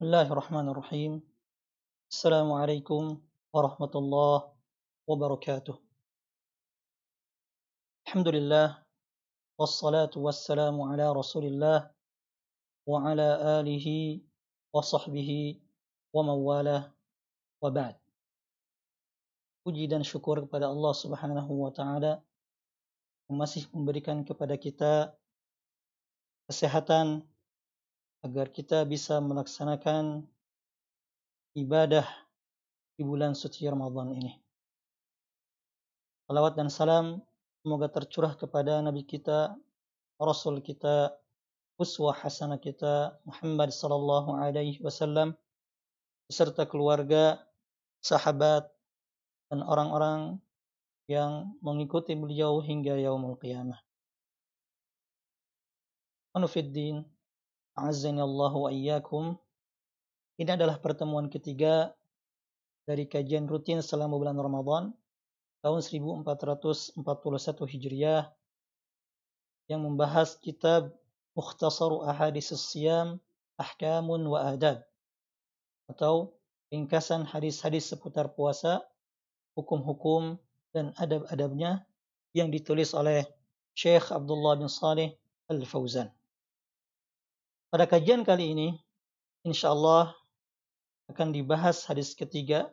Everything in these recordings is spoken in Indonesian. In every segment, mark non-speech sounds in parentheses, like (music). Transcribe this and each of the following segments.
بسم الله الرحمن الرحيم. السلام عليكم ورحمة الله وبركاته. الحمد لله والصلاة والسلام على رسول الله وعلى آله وصحبه ومن والاه وبعد. Puji dan syukur kepada Allah Subhanahu wa taala yang masih memberikan kepada kita kesehatan agar kita bisa melaksanakan ibadah di bulan suci Ramadan ini. Salawat dan salam semoga tercurah kepada Nabi kita, Rasul kita, uswah hasanah kita Muhammad sallallahu alaihi wasallam beserta keluarga, sahabat, dan orang-orang yang mengikuti beliau hingga yaumul qiyamah. Anufiddin, a'azzani Allah wa. Ini adalah pertemuan ketiga dari kajian rutin selama bulan Ramadan tahun 1441 Hijriah yang membahas kitab Mukhtasar Ahadis Siyam Ahkamun wa Adab atau ringkasan hadis-hadis seputar puasa hukum-hukum dan adab-adabnya yang ditulis oleh Syekh Abdullah bin Saleh Al-Fauzan. Pada kajian kali ini, insya Allah akan dibahas hadis ketiga,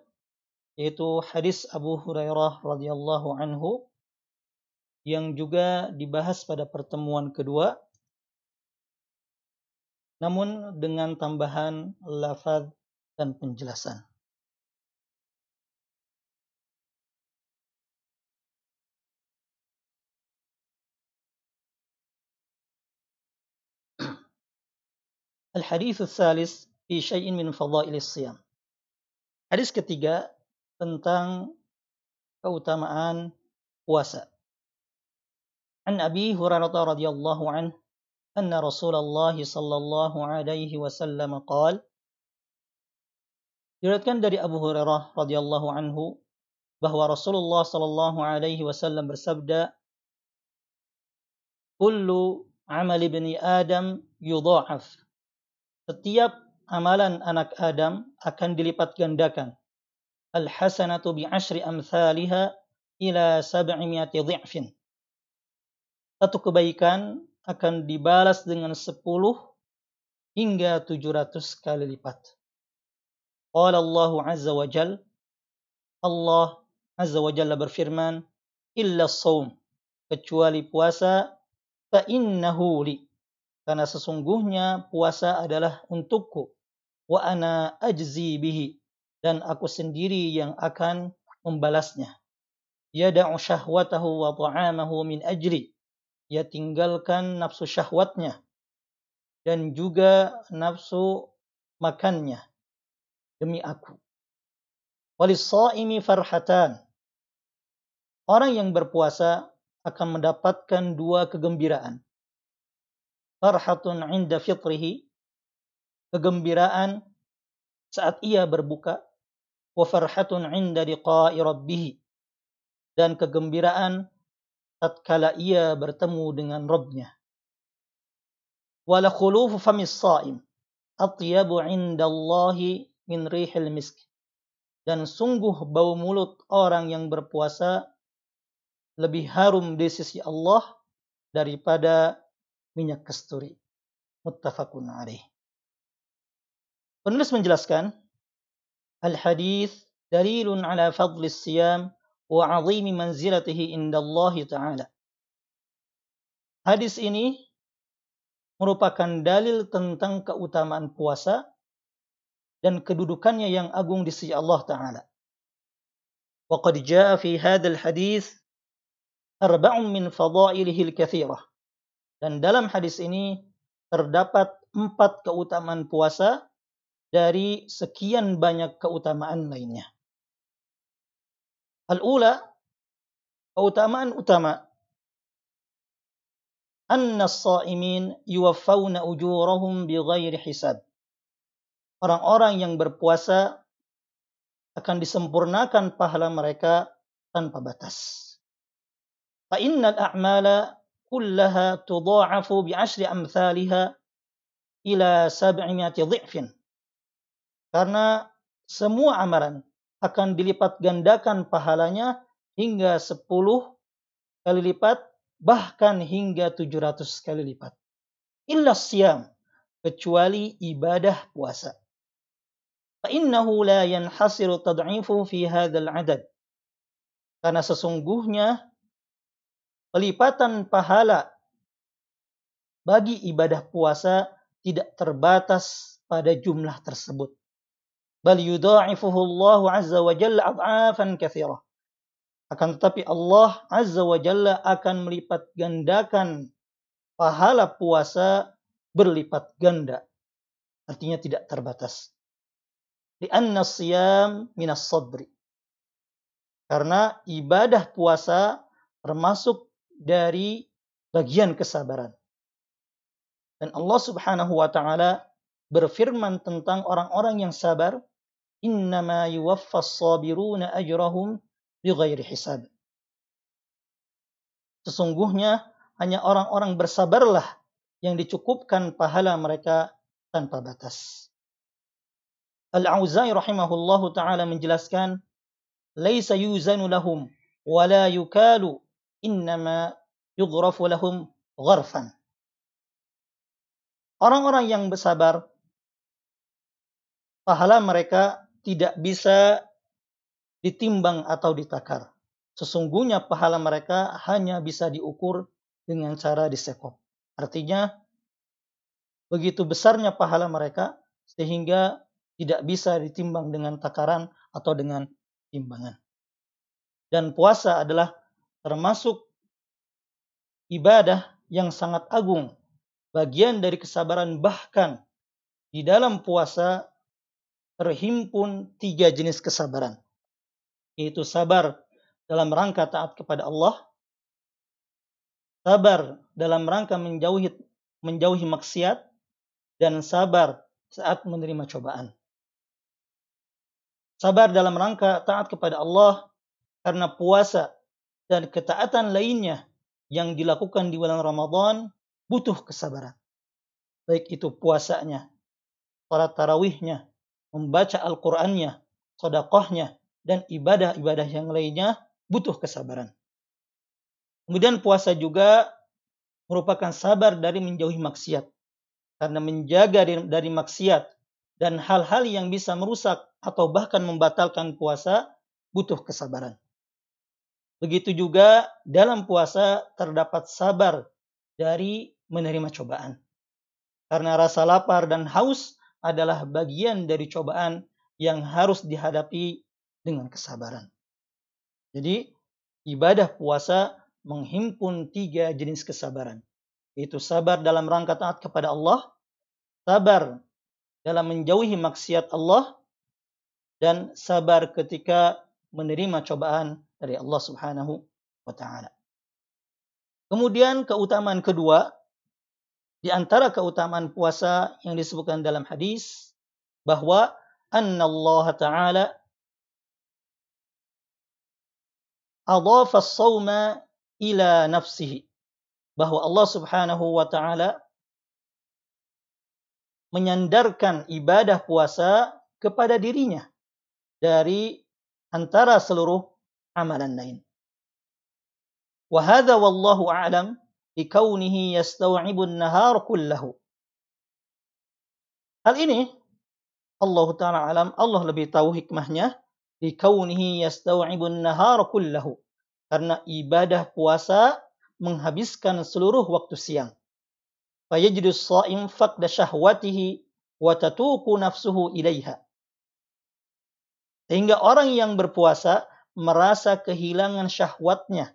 yaitu hadis Abu Hurairah radhiyallahu anhu yang juga dibahas pada pertemuan kedua, namun dengan tambahan lafaz dan penjelasan. Al-hadis salis fi syai'in min fadailis siyam. Hadis ketiga tentang keutamaan puasa. An Abi Hurairah radhiyallahu anhu anna Rasulullah sallallahu alaihi wasallam qaal Diriwayatkan dari Abu Hurairah radhiyallahu anhu bahwa Rasulullah sallallahu alaihi wasallam bersabda Kullu amal ibni Adam yudha'af setiap amalan anak Adam akan dilipat gandakan. Al-hasanatu bi'ashri amthaliha ila sab'imiati dhi'fin. Satu kebaikan akan dibalas dengan 10 hingga 700 kali lipat. Qala Allah Azza wa Jal Allah Azza wa Jalla berfirman illa saum kecuali puasa fa innahu li karena sesungguhnya puasa adalah untukku. Wa ana ajzi bihi. Dan aku sendiri yang akan membalasnya. Yada'u syahwatahu wa ta'amahu min ajri. Ia tinggalkan nafsu syahwatnya. Dan juga nafsu makannya. Demi aku. Walisaimi farhatan. Orang yang berpuasa akan mendapatkan dua kegembiraan farhatun inda fitrihi. Kegembiraan saat ia berbuka. Wa farhatun inda liqa'i rabbih dan kegembiraan tatkala ia bertemu dengan Rabbnya. Wala khulufu famis saim. Atyabu indallahi min rihil misk. Dan sungguh bau mulut orang yang berpuasa lebih harum di sisi Allah daripada minyak kasturi. Muttafaqun alaih. Penulis menjelaskan, Al-hadis dalilun ala fadli siyam wa azimi manzilatihi Allah ta'ala. Hadis ini merupakan dalil tentang keutamaan puasa dan kedudukannya yang agung di sisi Allah Ta'ala. وقد جاء في هذا الحديث أربع من فضائله الكثيرة dan dalam hadis ini terdapat empat keutamaan puasa dari sekian banyak keutamaan lainnya. Al-ula, keutamaan utama. Anna as-sa'imin yuwaffawna ujurahum bighairi hisab. Orang-orang yang berpuasa akan disempurnakan pahala mereka tanpa batas. Fa innal a'mala كلها تضاعف بعشر أمثالها إلى سبعمائة ضعف Karena semua amalan akan dilipat gandakan pahalanya hingga 10 kali lipat, bahkan hingga 700 kali lipat. Illa siyam, kecuali ibadah puasa. فإنه لا ينحصر تضعيفه في هذا العدد. Karena sesungguhnya pelipatan pahala bagi ibadah puasa tidak terbatas pada jumlah tersebut. Bal yudha'ifuhu Allah azza wa jalla ad'afan katsirah. Akan tetapi Allah azza wa jalla akan melipat gandakan pahala puasa berlipat ganda. Artinya tidak terbatas. Lianna siyam minas sabri. Karena ibadah puasa termasuk dari bagian kesabaran. Dan Allah Subhanahu wa taala berfirman tentang orang-orang yang sabar, "Innama yuwaffas sabiruna ajrahum bighairi hisab." Sesungguhnya hanya orang-orang bersabarlah yang dicukupkan pahala mereka tanpa batas. Al-Auza'i rahimahullahu taala menjelaskan, "Laisa yuzanu lahum wa la yukalu, innama yughrafu lahum gharfan." Orang-orang yang bersabar pahala mereka tidak bisa ditimbang atau ditakar. Sesungguhnya pahala mereka hanya bisa diukur dengan cara disekop. Artinya, begitu besarnya pahala mereka sehingga tidak bisa ditimbang dengan takaran atau dengan timbangan. Dan puasa adalah termasuk ibadah yang sangat agung, bagian dari kesabaran bahkan di dalam puasa terhimpun tiga jenis kesabaran, yaitu sabar dalam rangka taat kepada Allah, sabar dalam rangka menjauhi menjauhi maksiat, dan sabar saat menerima cobaan. Sabar dalam rangka taat kepada Allah karena puasa dan ketaatan lainnya yang dilakukan di bulan Ramadan butuh kesabaran. Baik itu puasanya, salat tarawihnya, membaca Al-Qur'annya, sedekahnya, dan ibadah-ibadah yang lainnya butuh kesabaran. Kemudian puasa juga merupakan sabar dari menjauhi maksiat. Karena menjaga dari maksiat dan hal-hal yang bisa merusak atau bahkan membatalkan puasa butuh kesabaran. Begitu juga dalam puasa terdapat sabar dari menerima cobaan. Karena rasa lapar dan haus adalah bagian dari cobaan yang harus dihadapi dengan kesabaran. Jadi ibadah puasa menghimpun tiga jenis kesabaran. Yaitu sabar dalam rangka taat kepada Allah, sabar dalam menjauhi maksiat Allah dan sabar ketika menerima cobaan dari Allah Subhanahu wa taala. Kemudian keutamaan kedua di antara keutamaan puasa yang disebutkan dalam hadis bahwa anna Allah taala adhafa as-sawma ila nafsihi bahwa Allah Subhanahu wa taala menyandarkan ibadah puasa kepada dirinya dari antara seluruh amalan lain. Wahada wallahu a'lam likaunihi yastaw'ibu an-nahar kullahu. Hal ini Allah taala alam Allah lebih tahu hikmahnya likaunihi yastaw'ibu an-nahar kullahu. Karena ibadah puasa menghabiskan seluruh waktu siang. Fayajidu as-sha'im faqda syahwatihi wa tatuqu nafsuhu ilaiha. Sehingga orang yang berpuasa merasa kehilangan syahwatnya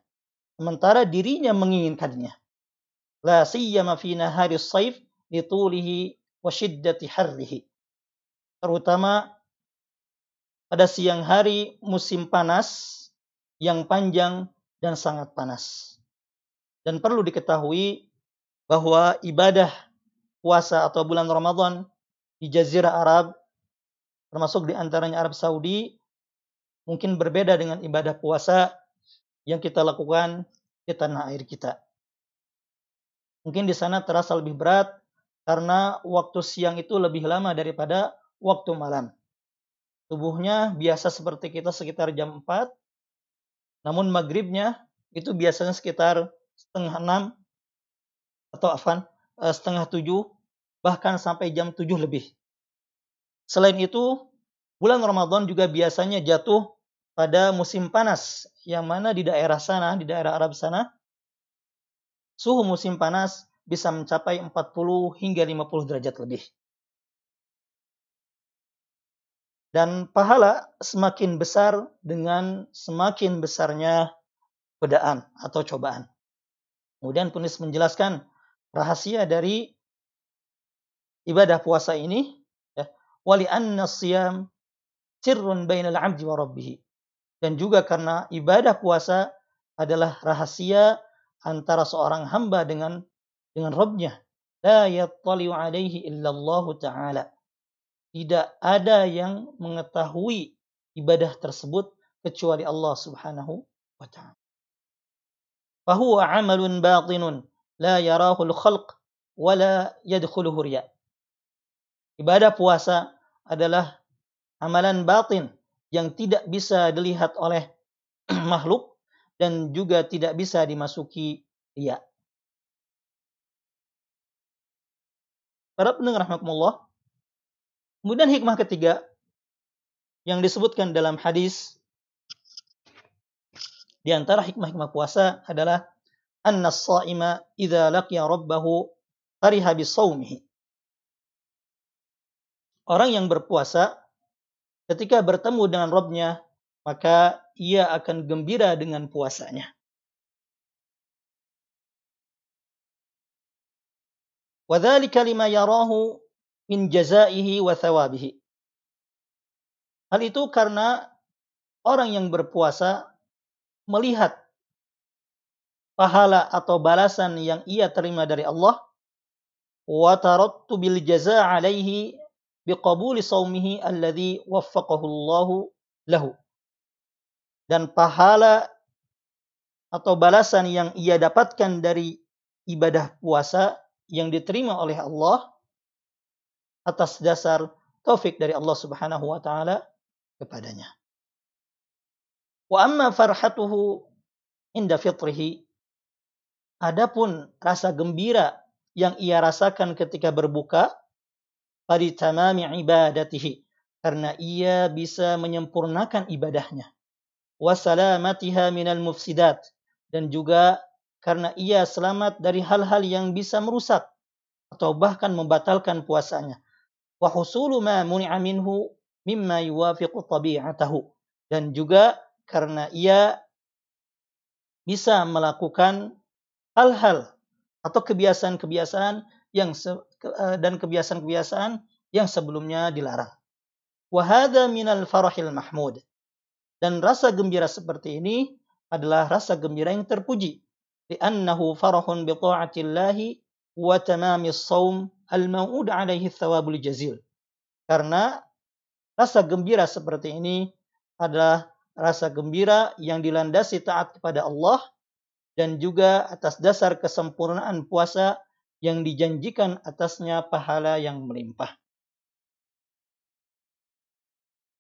sementara dirinya menginginkannya. La siyama fi nahari saif litulihi wa shiddati harrihi. Terutama pada siang hari musim panas yang panjang dan sangat panas. Dan perlu diketahui bahwa ibadah puasa atau bulan Ramadan di Jazirah Arab termasuk di antaranya Arab Saudi mungkin berbeda dengan ibadah puasa yang kita lakukan di tanah air kita. Mungkin di sana terasa lebih berat karena waktu siang itu lebih lama daripada waktu malam. subuhnya biasa seperti kita sekitar jam 4, namun maghribnya itu biasanya sekitar setengah 6 atau afan eh, setengah 7 bahkan sampai jam 7 lebih. Selain itu, bulan Ramadan juga biasanya jatuh pada musim panas yang mana di daerah sana, di daerah Arab sana, suhu musim panas bisa mencapai 40 hingga 50 derajat lebih. Dan pahala semakin besar dengan semakin besarnya godaan atau cobaan. Kemudian penulis menjelaskan rahasia dari ibadah puasa ini ya, wali anna siyam sirrun bainal 'abdi wa rabbih. Dan juga karena ibadah puasa adalah rahasia antara seorang hamba dengan dengan Rabbnya. La yattali'u alaihi illallah ta'ala tidak ada yang mengetahui ibadah tersebut kecuali Allah Subhanahu wa taala. Fahuwa amalun batinun la yarahu al-khalq wa la yadkhuluhu riya. Ibadah puasa adalah amalan batin yang tidak bisa dilihat oleh (clears throat) makhluk dan juga tidak bisa dimasuki riya. Para pendengar rahmatullah, Kemudian hikmah ketiga yang disebutkan dalam hadis di antara hikmah-hikmah puasa adalah anna as-sha'ima idza laqiya rabbahu fariha bi Orang yang berpuasa ketika bertemu dengan Rabbnya maka ia akan gembira dengan puasanya. Min jazaihi wa thawabihi. Hal itu karena orang yang berpuasa melihat pahala atau balasan yang ia terima dari Allah wa tarattu bil jazaa alaihi biqabuli saumihi alladhi waffaqahu lahu dan pahala atau balasan yang ia dapatkan dari ibadah puasa yang diterima oleh Allah atas dasar taufik dari Allah Subhanahu wa taala kepadanya. Wa amma farhatuhu inda fitrihi adapun rasa gembira yang ia rasakan ketika berbuka pada tamami ibadatihi. Karena ia bisa menyempurnakan ibadahnya. Wa salamatiha minal mufsidat. Dan juga karena ia selamat dari hal-hal yang bisa merusak atau bahkan membatalkan puasanya. Wa husulu ma muni'a minhu mimma yuwafiqu tabi'atahu. Dan juga karena ia bisa melakukan hal-hal atau kebiasaan-kebiasaan yang eh, dan kebiasaan-kebiasaan yang sebelumnya dilarang. Wa hadza minal farahil mahmud. Dan rasa gembira seperti ini adalah rasa gembira yang terpuji. Li'annahu farahun bi wa tamamis saum al-mau'ud alaihi thawabul jazil. Karena rasa gembira seperti ini adalah rasa gembira yang dilandasi taat kepada Allah dan juga atas dasar kesempurnaan puasa yang dijanjikan atasnya pahala yang melimpah.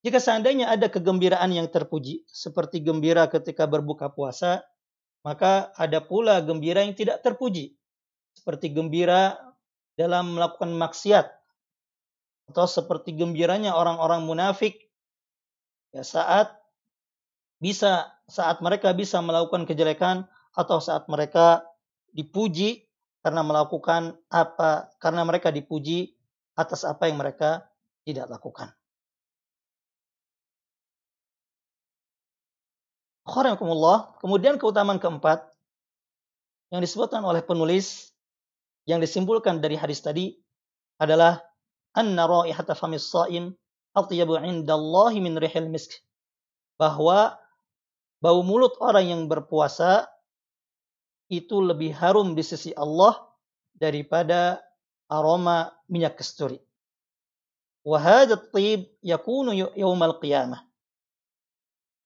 Jika seandainya ada kegembiraan yang terpuji, seperti gembira ketika berbuka puasa, maka ada pula gembira yang tidak terpuji, seperti gembira dalam melakukan maksiat atau seperti gembiranya orang-orang munafik ya saat bisa saat mereka bisa melakukan kejelekan atau saat mereka dipuji karena melakukan apa karena mereka dipuji atas apa yang mereka tidak lakukan. Kemudian keutamaan keempat yang disebutkan oleh penulis yang disimpulkan dari hadis tadi adalah anna raihata famis shaim atyabu indallahi min rihil misk. Bahwa bau mulut orang yang berpuasa itu lebih harum di sisi Allah daripada aroma minyak kasturi.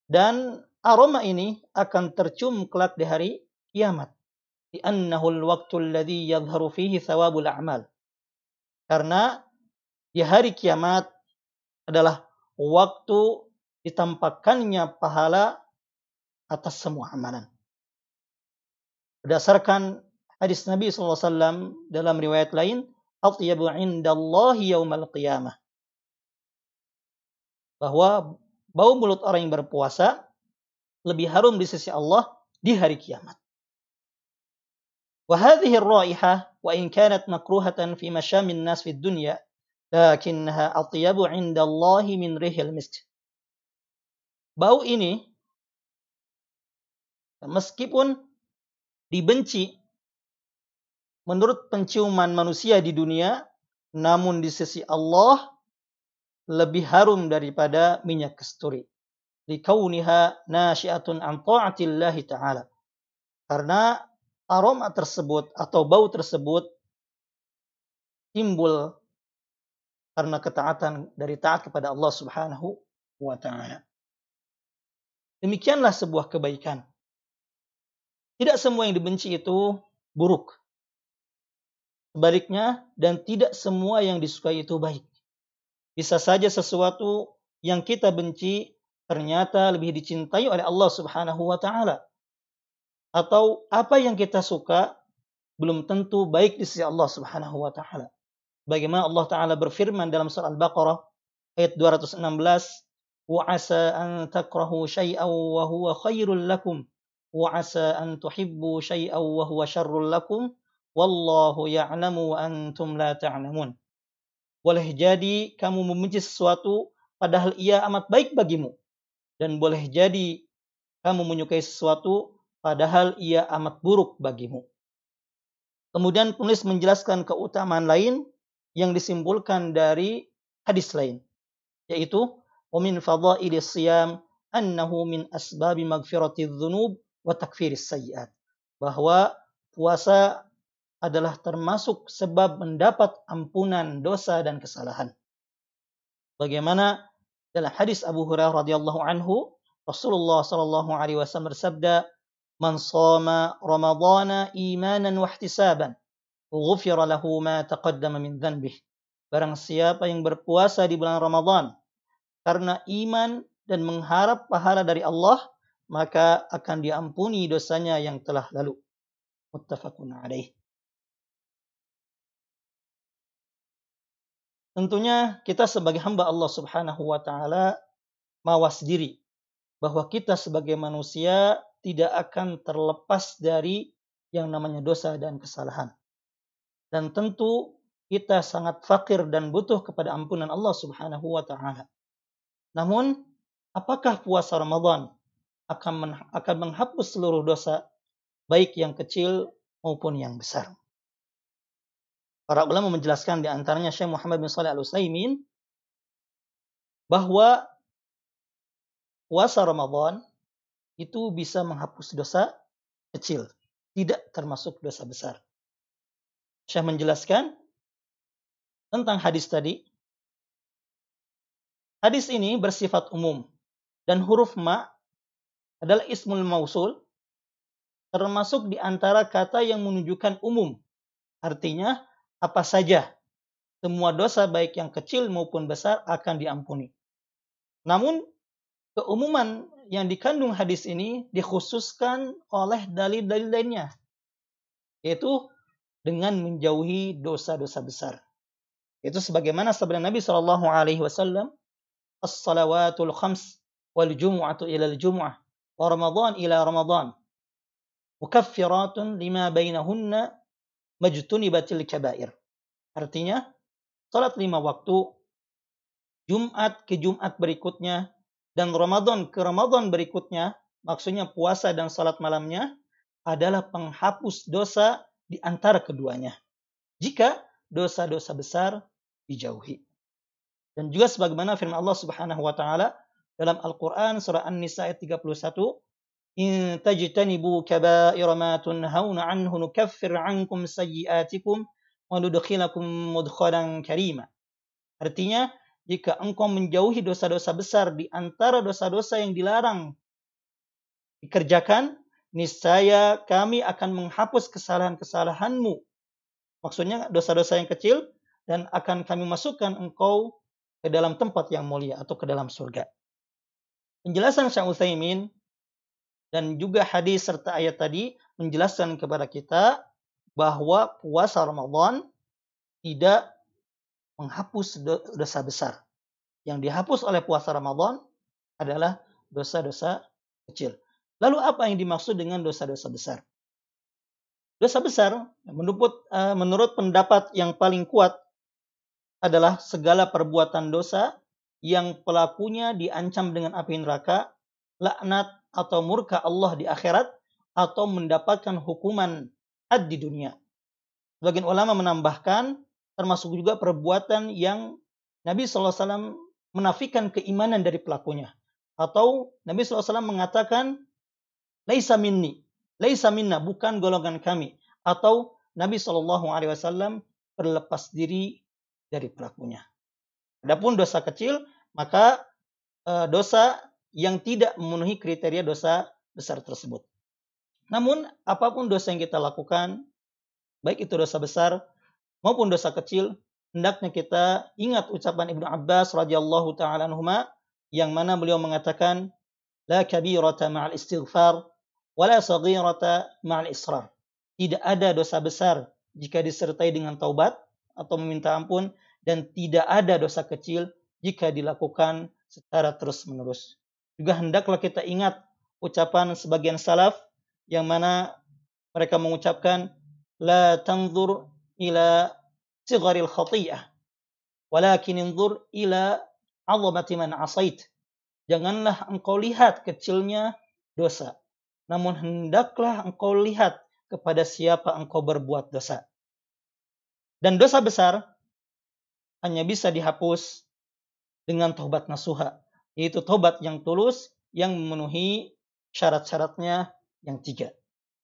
Dan aroma ini akan tercium kelak di hari kiamat. Karena di hari kiamat adalah waktu ditampakkannya pahala atas semua amalan. Berdasarkan hadis Nabi SAW dalam riwayat lain, Atyabu indallahi yaumal qiyamah. Bahwa bau mulut orang yang berpuasa lebih harum di sisi Allah di hari kiamat. وهذه الرائحة وإن كانت مكروهة في مشام الناس في الدنيا lakinnaha atyabu indallahi min rihil misk. Bau ini meskipun dibenci menurut penciuman manusia di dunia, namun di sisi Allah lebih harum daripada minyak kasturi. Likauniha nasyiatun an ta'atillahi ta'ala. Karena aroma tersebut atau bau tersebut timbul karena ketaatan dari taat kepada Allah Subhanahu wa taala. Demikianlah sebuah kebaikan. Tidak semua yang dibenci itu buruk. Sebaliknya dan tidak semua yang disukai itu baik. Bisa saja sesuatu yang kita benci ternyata lebih dicintai oleh Allah Subhanahu wa taala. Atau apa yang kita suka belum tentu baik di sisi Allah Subhanahu wa taala. Bagaimana Allah Ta'ala berfirman dalam surah Al-Baqarah ayat 216 wa asa an takrahu syai'an wa khairul lakum wa asa an tuhibbu syai'an wa huwa syarrul lakum wallahu ya'lamu wa antum la ta'lamun boleh jadi kamu membenci sesuatu padahal ia amat baik bagimu dan boleh jadi kamu menyukai sesuatu padahal ia amat buruk bagimu kemudian penulis menjelaskan keutamaan lain yang disimpulkan dari hadis lain yaitu ومن فضائل الصيام أنه من أسباب مغفرة الذنوب wa takfiris sayyiat bahwa puasa adalah termasuk sebab mendapat ampunan dosa dan kesalahan. Bagaimana dalam hadis Abu Hurairah radhiyallahu anhu Rasulullah sallallahu alaihi wasallam bersabda, "Man shoma Ramadhana imanan wa ihtisaban, ghufira lahu ma taqaddama min dhanbih." Barang siapa yang berpuasa di bulan Ramadan karena iman dan mengharap pahala dari Allah, maka akan diampuni dosanya yang telah lalu. Muttafaqun alaih. Tentunya kita sebagai hamba Allah Subhanahu wa taala mawas diri bahwa kita sebagai manusia tidak akan terlepas dari yang namanya dosa dan kesalahan. Dan tentu kita sangat fakir dan butuh kepada ampunan Allah Subhanahu wa taala. Namun, apakah puasa Ramadan akan akan menghapus seluruh dosa baik yang kecil maupun yang besar? Para ulama menjelaskan di antaranya Syekh Muhammad bin Shalih Al-Utsaimin bahwa puasa Ramadan itu bisa menghapus dosa kecil, tidak termasuk dosa besar. Syekh menjelaskan tentang hadis tadi. Hadis ini bersifat umum dan huruf ma adalah ismul mausul termasuk di antara kata yang menunjukkan umum. Artinya apa saja semua dosa baik yang kecil maupun besar akan diampuni. Namun keumuman yang dikandung hadis ini dikhususkan oleh dalil-dalil lainnya yaitu dengan menjauhi dosa-dosa besar. Itu sebagaimana sabda Nabi Shallallahu Alaihi Wasallam, as-salawatul khams wal jumu'atu ila al-jumu'ah ramadan ila ramadan mukaffiratun lima bainahunna majtunibatil kabair. Artinya, salat lima waktu, Jumat ke Jumat berikutnya, dan Ramadan ke Ramadan berikutnya, maksudnya puasa dan salat malamnya, adalah penghapus dosa di antara keduanya. Jika dosa-dosa besar dijauhi. Dan juga sebagaimana firman Allah Subhanahu wa taala dalam Al-Qur'an surah An-Nisa ayat 31, "In tajtanibu kaba'ira ma tunhauna anhu nukaffir 'ankum sayyi'atikum nudkhilakum mudkhalan karima." Artinya, jika engkau menjauhi dosa-dosa besar di antara dosa-dosa yang dilarang dikerjakan, niscaya kami akan menghapus kesalahan-kesalahanmu. Maksudnya dosa-dosa yang kecil dan akan kami masukkan engkau ke dalam tempat yang mulia atau ke dalam surga. Penjelasan Syekh Utsaimin dan juga hadis serta ayat tadi menjelaskan kepada kita bahwa puasa Ramadan tidak menghapus dosa besar. Yang dihapus oleh puasa Ramadan adalah dosa-dosa kecil. Lalu apa yang dimaksud dengan dosa-dosa besar? Dosa besar menurut eh, menurut pendapat yang paling kuat adalah segala perbuatan dosa yang pelakunya diancam dengan api neraka, laknat atau murka Allah di akhirat atau mendapatkan hukuman ad di dunia. Sebagian ulama menambahkan termasuk juga perbuatan yang Nabi SAW menafikan keimanan dari pelakunya. Atau Nabi SAW mengatakan, Laisa minni, Laisa minna, bukan golongan kami. Atau Nabi SAW berlepas diri dari pelakunya. Adapun dosa kecil, maka e, dosa yang tidak memenuhi kriteria dosa besar tersebut. Namun, apa pun dosa yang kita lakukan, baik itu dosa besar maupun dosa kecil, hendaknya kita ingat ucapan Ibnu Abbas radhiyallahu taala anhuma yang mana beliau mengatakan la kabirata ma'al istighfar wala saghirata ma'al israr. Tidak ada dosa besar jika disertai dengan taubat atau meminta ampun dan tidak ada dosa kecil jika dilakukan secara terus-menerus. Juga hendaklah kita ingat ucapan sebagian salaf yang mana mereka mengucapkan la tanzur ila sigharil khatiyah walakin inzur ila 'azamati man asait. Janganlah engkau lihat kecilnya dosa, namun hendaklah engkau lihat kepada siapa engkau berbuat dosa. Dan dosa besar hanya bisa dihapus dengan tobat nasuha, yaitu tobat yang tulus yang memenuhi syarat-syaratnya yang tiga.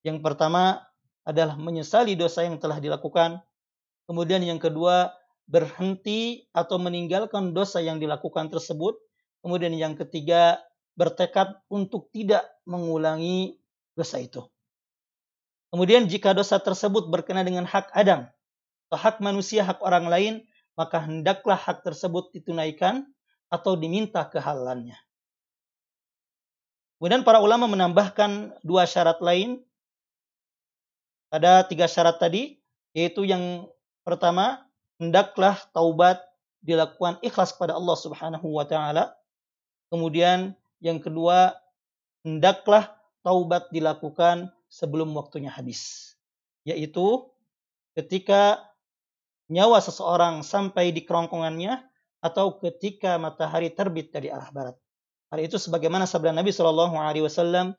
Yang pertama adalah menyesali dosa yang telah dilakukan. Kemudian yang kedua, berhenti atau meninggalkan dosa yang dilakukan tersebut. Kemudian yang ketiga, bertekad untuk tidak mengulangi dosa itu. Kemudian jika dosa tersebut berkenaan dengan hak Adam atau hak manusia, hak orang lain, maka hendaklah hak tersebut ditunaikan atau diminta kehalalannya. Kemudian para ulama menambahkan dua syarat lain pada tiga syarat tadi, yaitu yang pertama, hendaklah taubat dilakukan ikhlas kepada Allah Subhanahu wa taala. Kemudian yang kedua, hendaklah taubat dilakukan sebelum waktunya habis. Yaitu ketika nyawa seseorang sampai di kerongkongannya atau ketika matahari terbit dari arah barat. Hal itu sebagaimana sabda Nabi Shallallahu Alaihi Wasallam,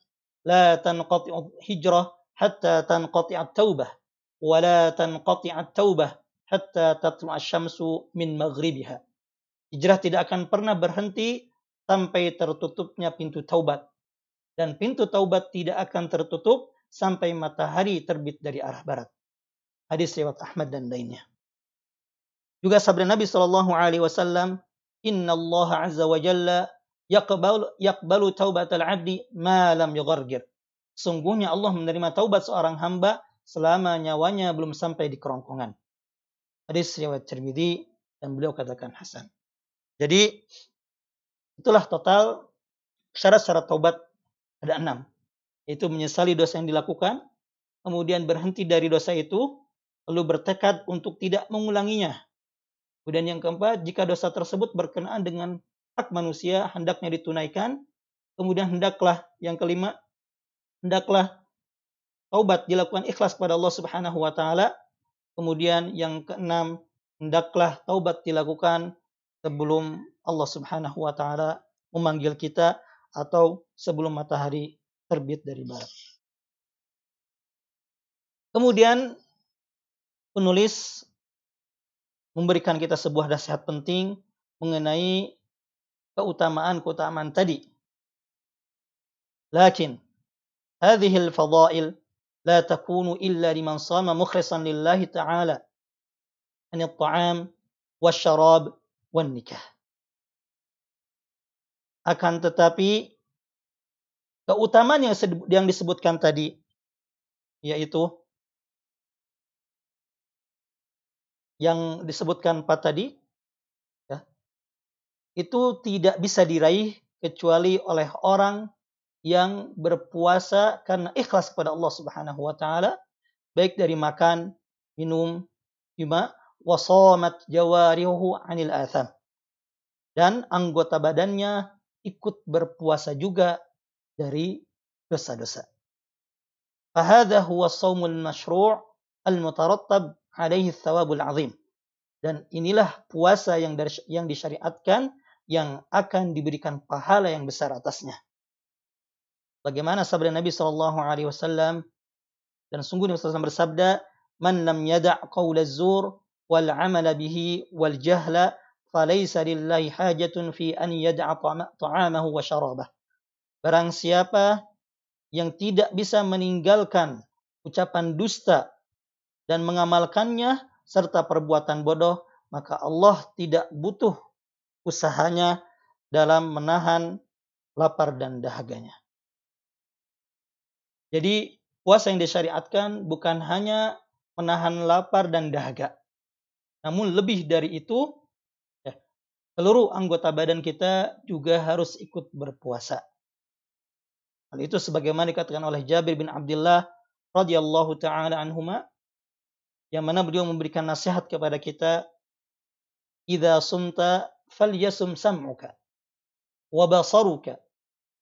لا تنقطع hijrah hatta tanqati'at taubah wa la tanqati'at taubah hatta tatlu'a syamsu min maghribiha. Hijrah tidak akan pernah berhenti sampai tertutupnya pintu taubat. Dan pintu taubat tidak akan tertutup sampai matahari terbit dari arah barat. Hadis riwayat Ahmad dan lainnya. Juga sabda Nabi Shallallahu Alaihi Wasallam, Inna Allah Azza wa Jalla yakbalu, yakbalu taubatal abdi ma lam. Sungguhnya Allah menerima taubat seorang hamba selama nyawanya belum sampai di kerongkongan. Hadis riwayat Tirmidzi dan beliau katakan hasan. Jadi itulah total syarat-syarat taubat ada enam. Yaitu menyesali dosa yang dilakukan, kemudian berhenti dari dosa itu, lalu bertekad untuk tidak mengulanginya, Kemudian yang keempat, jika dosa tersebut berkenaan dengan hak manusia, hendaknya ditunaikan. Kemudian hendaklah yang kelima, hendaklah taubat dilakukan ikhlas kepada Allah Subhanahu wa taala. Kemudian yang keenam, hendaklah taubat dilakukan sebelum Allah Subhanahu wa taala memanggil kita atau sebelum matahari terbit dari barat. Kemudian penulis memberikan kita sebuah nasihat penting mengenai keutamaan-keutamaan tadi. Lakin al-fadail la takunu illa liman sama mukhlishan lillahi ta'ala an at-ta'am wasyarab wan nikah. Akan tetapi keutamaan yang yang disebutkan tadi yaitu yang disebutkan empat tadi, ya, itu tidak bisa diraih kecuali oleh orang yang berpuasa karena ikhlas kepada Allah Subhanahu wa taala baik dari makan, minum, lima wasamat jawarihu anil atham. Dan anggota badannya ikut berpuasa juga dari dosa-dosa. Fahadha huwa saumul masyru' al-mutarattab alaihi thawabul azim. Dan inilah puasa yang dari, yang disyariatkan yang akan diberikan pahala yang besar atasnya. Bagaimana sabda Nabi Shallallahu Alaihi Wasallam dan sungguh Nabi SAW bersabda, "Man lam yada' qaul zur wal amala bihi wal jahla falaysa lillahi hajatun fi an yada'a ta'amahu wa syarabah." Barang siapa yang tidak bisa meninggalkan ucapan dusta dan mengamalkannya serta perbuatan bodoh, maka Allah tidak butuh usahanya dalam menahan lapar dan dahaganya. Jadi puasa yang disyariatkan bukan hanya menahan lapar dan dahaga. Namun lebih dari itu, ya, seluruh anggota badan kita juga harus ikut berpuasa. Hal itu sebagaimana dikatakan oleh Jabir bin Abdullah radhiyallahu taala anhuma yang mana beliau memberikan nasihat kepada kita idza sumta falyasum sam'uka wa basaruka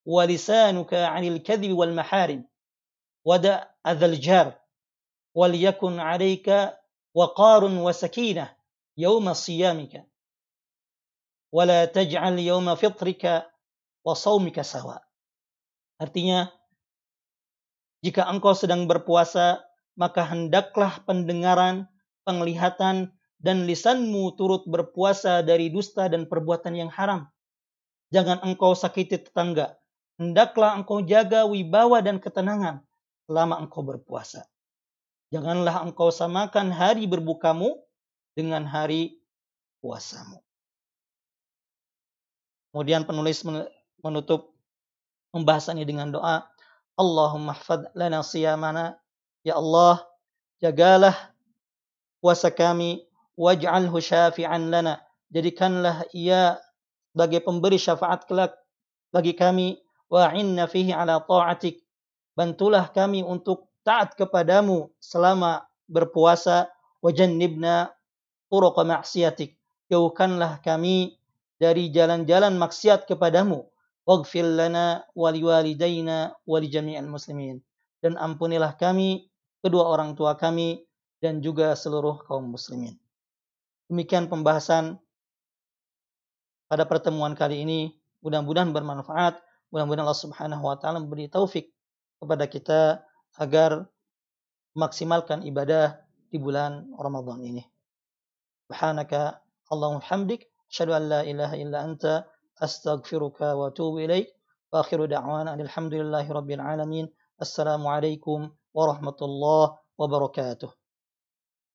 wa lisanuka 'anil kadhibi wal maharim wada' adzal jar wal yakun 'alayka waqarun wa sakinah yawma siyamika ولا تجعل يوم فطرك وصومك سواء Artinya, jika engkau sedang berpuasa, maka hendaklah pendengaran, penglihatan, dan lisanmu turut berpuasa dari dusta dan perbuatan yang haram. Jangan engkau sakiti tetangga. Hendaklah engkau jaga wibawa dan ketenangan selama engkau berpuasa. Janganlah engkau samakan hari berbukamu dengan hari puasamu. Kemudian penulis menutup pembahasannya dengan doa Allahumma hfad lana siyamana ya Allah jagalah puasa kami waj'alhu syafi'an lana. Jadikanlah ia sebagai pemberi syafaat kelak bagi kami. Wa'inna fihi ala ta'atik. Bantulah kami untuk taat kepadamu selama berpuasa. Wajannibna turuq maksiatik jauhkanlah kami dari jalan-jalan maksiat kepadamu. Waghfir lana wa liwalidayna wa li jami'il muslimin. Dan ampunilah kami kedua orang tua kami, dan juga seluruh kaum muslimin. Demikian pembahasan pada pertemuan kali ini. Mudah-mudahan bermanfaat. Mudah-mudahan Allah Subhanahu wa taala memberi taufik kepada kita agar maksimalkan ibadah di bulan Ramadan ini. Subhanaka Allahumma hamdik, Asyadu an la ilaha illa anta, astaghfiruka wa atubu. Wa akhiru da'wana alhamdulillahi rabbil alamin. Assalamualaikum ورحمة الله وبركاته.